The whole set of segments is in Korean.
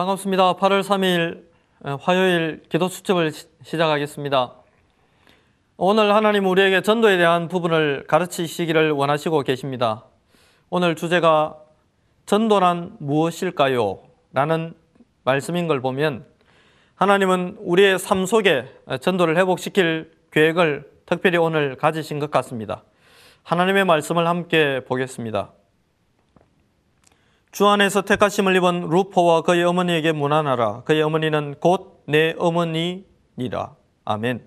반갑습니다. 8월 3일 화요일 기도 수첩을 시작하겠습니다. 오늘 하나님 우리에게 전도에 대한 부분을 가르치시기를 원하시고 계십니다. 오늘 주제가 전도란 무엇일까요? 라는 말씀인 걸 보면 하나님은 우리의 삶 속에 전도를 회복시킬 계획을 특별히 오늘 가지신 것 같습니다. 하나님의 말씀을 함께 보겠습니다. 주 안에서 택하심을 입은 루포와 그의 어머니에게 문안하라. 그의 어머니는 곧 내 어머니니라. 아멘.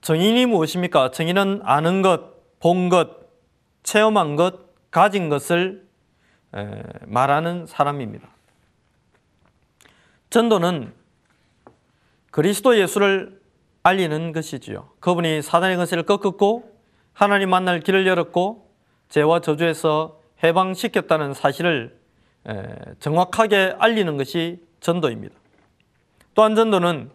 정인이 무엇입니까? 정인은 아는 것, 본 것, 체험한 것, 가진 것을 말하는 사람입니다. 전도는 그리스도 예수를 알리는 것이지요. 그분이 사단의 것을 꺾었고 하나님 만날 길을 열었고 죄와 저주에서 해방시켰다는 사실을 정확하게 알리는 것이 전도입니다. 또한 전도는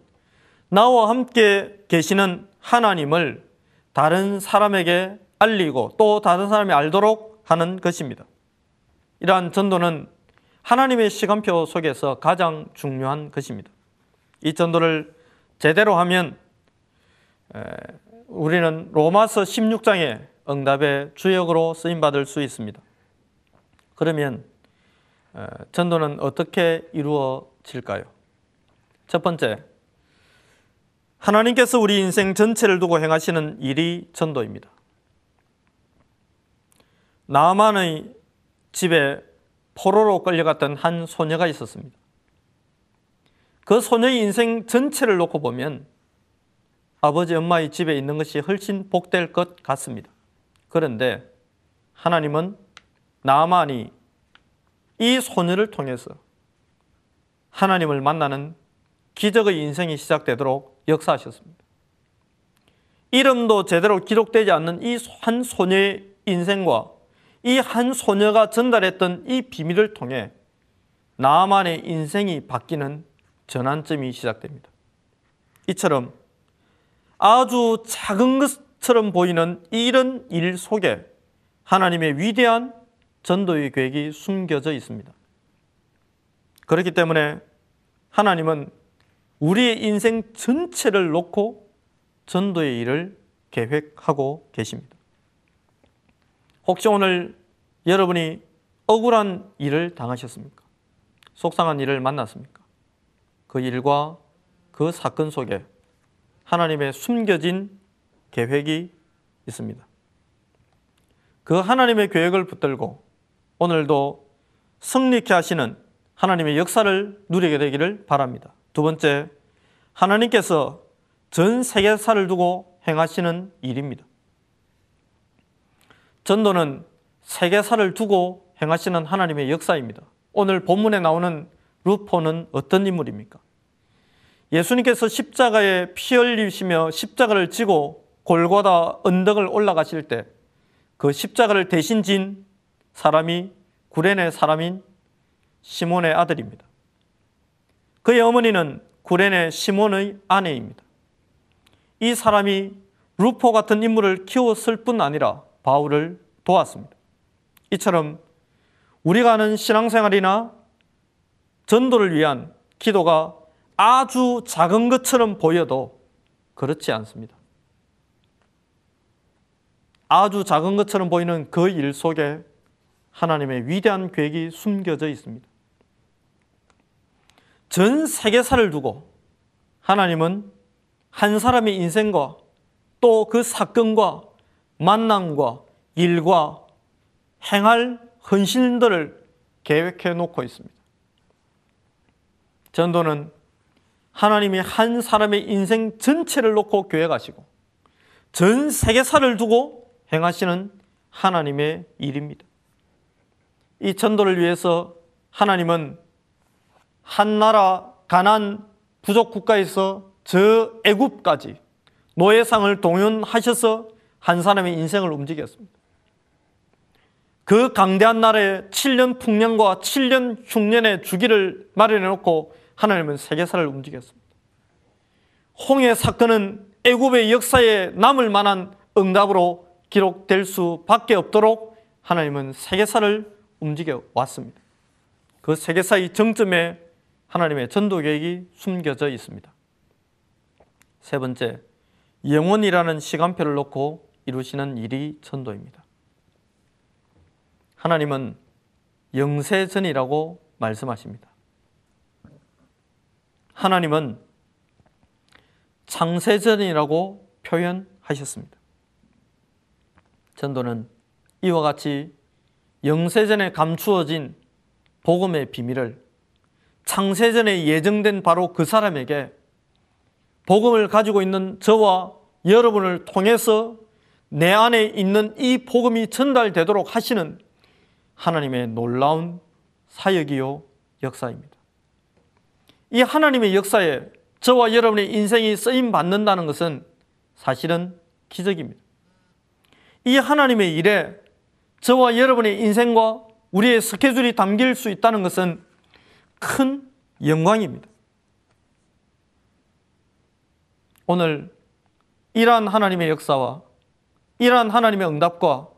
나와 함께 계시는 하나님을 다른 사람에게 알리고 또 다른 사람이 알도록 하는 것입니다. 이러한 전도는 하나님의 시간표 속에서 가장 중요한 것입니다. 이 전도를 제대로 하면 우리는 로마서 16장의 응답의 주역으로 쓰임받을 수 있습니다. 그러면 어, 전도는 어떻게 이루어질까요? 첫 번째, 하나님께서 우리 인생 전체를 두고 행하시는 일이 전도입니다. 나만의 집에 포로로 끌려갔던 한 소녀가 있었습니다. 그 소녀의 인생 전체를 놓고 보면 아버지 엄마의 집에 있는 것이 훨씬 복될 것 같습니다. 그런데 하나님은 나만이 이 소녀를 통해서 하나님을 만나는 기적의 인생이 시작되도록 역사하셨습니다. 이름도 제대로 기록되지 않는 이 한 소녀의 인생과 이 한 소녀가 전달했던 이 비밀을 통해 나만의 인생이 바뀌는 전환점이 시작됩니다. 이처럼 아주 작은 것처럼 보이는 이런 일 속에 하나님의 위대한 전도의 계획이 숨겨져 있습니다. 그렇기 때문에 하나님은 우리의 인생 전체를 놓고 전도의 일을 계획하고 계십니다. 혹시 오늘 여러분이 억울한 일을 당하셨습니까? 속상한 일을 만났습니까? 그 일과 그 사건 속에 하나님의 숨겨진 계획이 있습니다. 그 하나님의 계획을 붙들고 오늘도 승리케 하시는 하나님의 역사를 누리게 되기를 바랍니다. 두 번째, 하나님께서 전 세계사를 두고 행하시는 일입니다. 전도는 세계사를 두고 행하시는 하나님의 역사입니다. 오늘 본문에 나오는 루포는 어떤 인물입니까? 예수님께서 십자가에 피 흘리시며 십자가를 지고 골고다 언덕을 올라가실 때 그 십자가를 대신 진 사람이 구레네 사람인 시몬의 아들입니다. 그의 어머니는 구레네 시몬의 아내입니다. 이 사람이 루포 같은 인물을 키웠을 뿐 아니라 바울을 도왔습니다. 이처럼 우리가 하는 신앙생활이나 전도를 위한 기도가 아주 작은 것처럼 보여도 그렇지 않습니다. 아주 작은 것처럼 보이는 그 일 속에 하나님의 위대한 계획이 숨겨져 있습니다. 전 세계사를 두고 하나님은 한 사람의 인생과 또 그 사건과 만남과 일과 행할 헌신들을 계획해 놓고 있습니다. 전도는 하나님이 한 사람의 인생 전체를 놓고 계획하시고 전 세계사를 두고 행하시는 하나님의 일입니다. 이 전도를 위해서 하나님은 한 나라 가난 부족 국가에서 저 애굽까지 노예상을 동원하셔서 한 사람의 인생을 움직였습니다. 그 강대한 나라에 7년 풍년과 7년 흉년의 주기를 마련해 놓고 하나님은 세계사를 움직였습니다. 홍해 사건은 애굽의 역사에 남을 만한 응답으로 기록될 수밖에 없도록 하나님은 세계사를 움직여 왔습니다. 그 세계사의 정점에 하나님의 전도 계획이 숨겨져 있습니다. 세 번째, 영원이라는 시간표를 놓고 이루시는 일이 전도입니다. 하나님은 영세전이라고 말씀하십니다. 하나님은 창세전이라고 표현하셨습니다. 전도는 이와 같이 영세전에 감추어진 복음의 비밀을 창세전에 예정된 바로 그 사람에게 복음을 가지고 있는 저와 여러분을 통해서 내 안에 있는 이 복음이 전달되도록 하시는 하나님의 놀라운 사역이요 역사입니다. 이 하나님의 역사에 저와 여러분의 인생이 쓰임 받는다는 것은 사실은 기적입니다. 이 하나님의 일에 저와 여러분의 인생과 우리의 스케줄이 담길 수 있다는 것은 큰 영광입니다. 오늘 이러한 하나님의 역사와 이러한 하나님의 응답과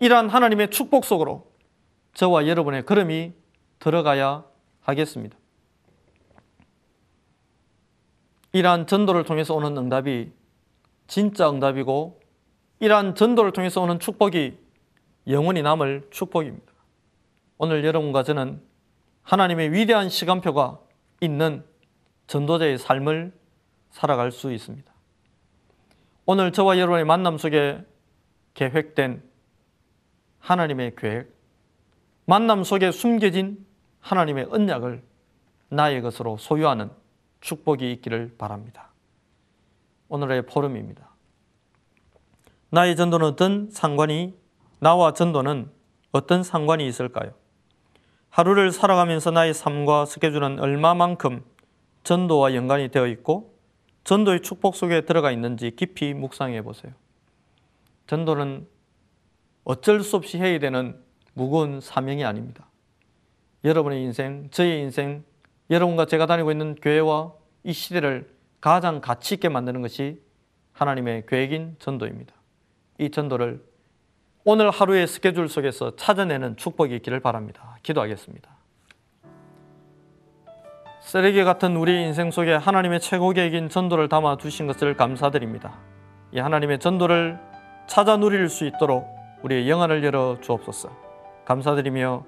이러한 하나님의 축복 속으로 저와 여러분의 걸음이 들어가야 하겠습니다. 이러한 전도를 통해서 오는 응답이 진짜 응답이고 이러한 전도를 통해서 오는 축복이 영원히 남을 축복입니다. 오늘 여러분과 저는 하나님의 위대한 시간표가 있는 전도자의 삶을 살아갈 수 있습니다. 오늘 저와 여러분의 만남 속에 계획된 하나님의 계획, 만남 속에 숨겨진 하나님의 언약을 나의 것으로 소유하는 축복이 있기를 바랍니다. 오늘의 포럼입니다. 나의 전도는 어떤 상관이, 나와 전도는 어떤 상관이 있을까요? 하루를 살아가면서 나의 삶과 스케줄은 얼마만큼 전도와 연관이 되어 있고 전도의 축복 속에 들어가 있는지 깊이 묵상해 보세요. 전도는 어쩔 수 없이 해야 되는 무거운 사명이 아닙니다. 여러분의 인생, 저의 인생, 여러분과 제가 다니고 있는 교회와 이 시대를 가장 가치 있게 만드는 것이 하나님의 계획인 전도입니다. 이 전도를 오늘 하루의 스케줄 속에서 찾아내는 축복이 있기를 바랍니다. 기도하겠습니다. 쓰레기 같은 우리 인생 속에 하나님의 최고 계획인 전도를 담아 두신 것을 감사드립니다. 이 하나님의 전도를 찾아 누릴 수 있도록 우리의 영안을 열어 주옵소서. 감사드리며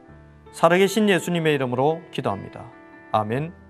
살아계신 예수님의 이름으로 기도합니다. 아멘.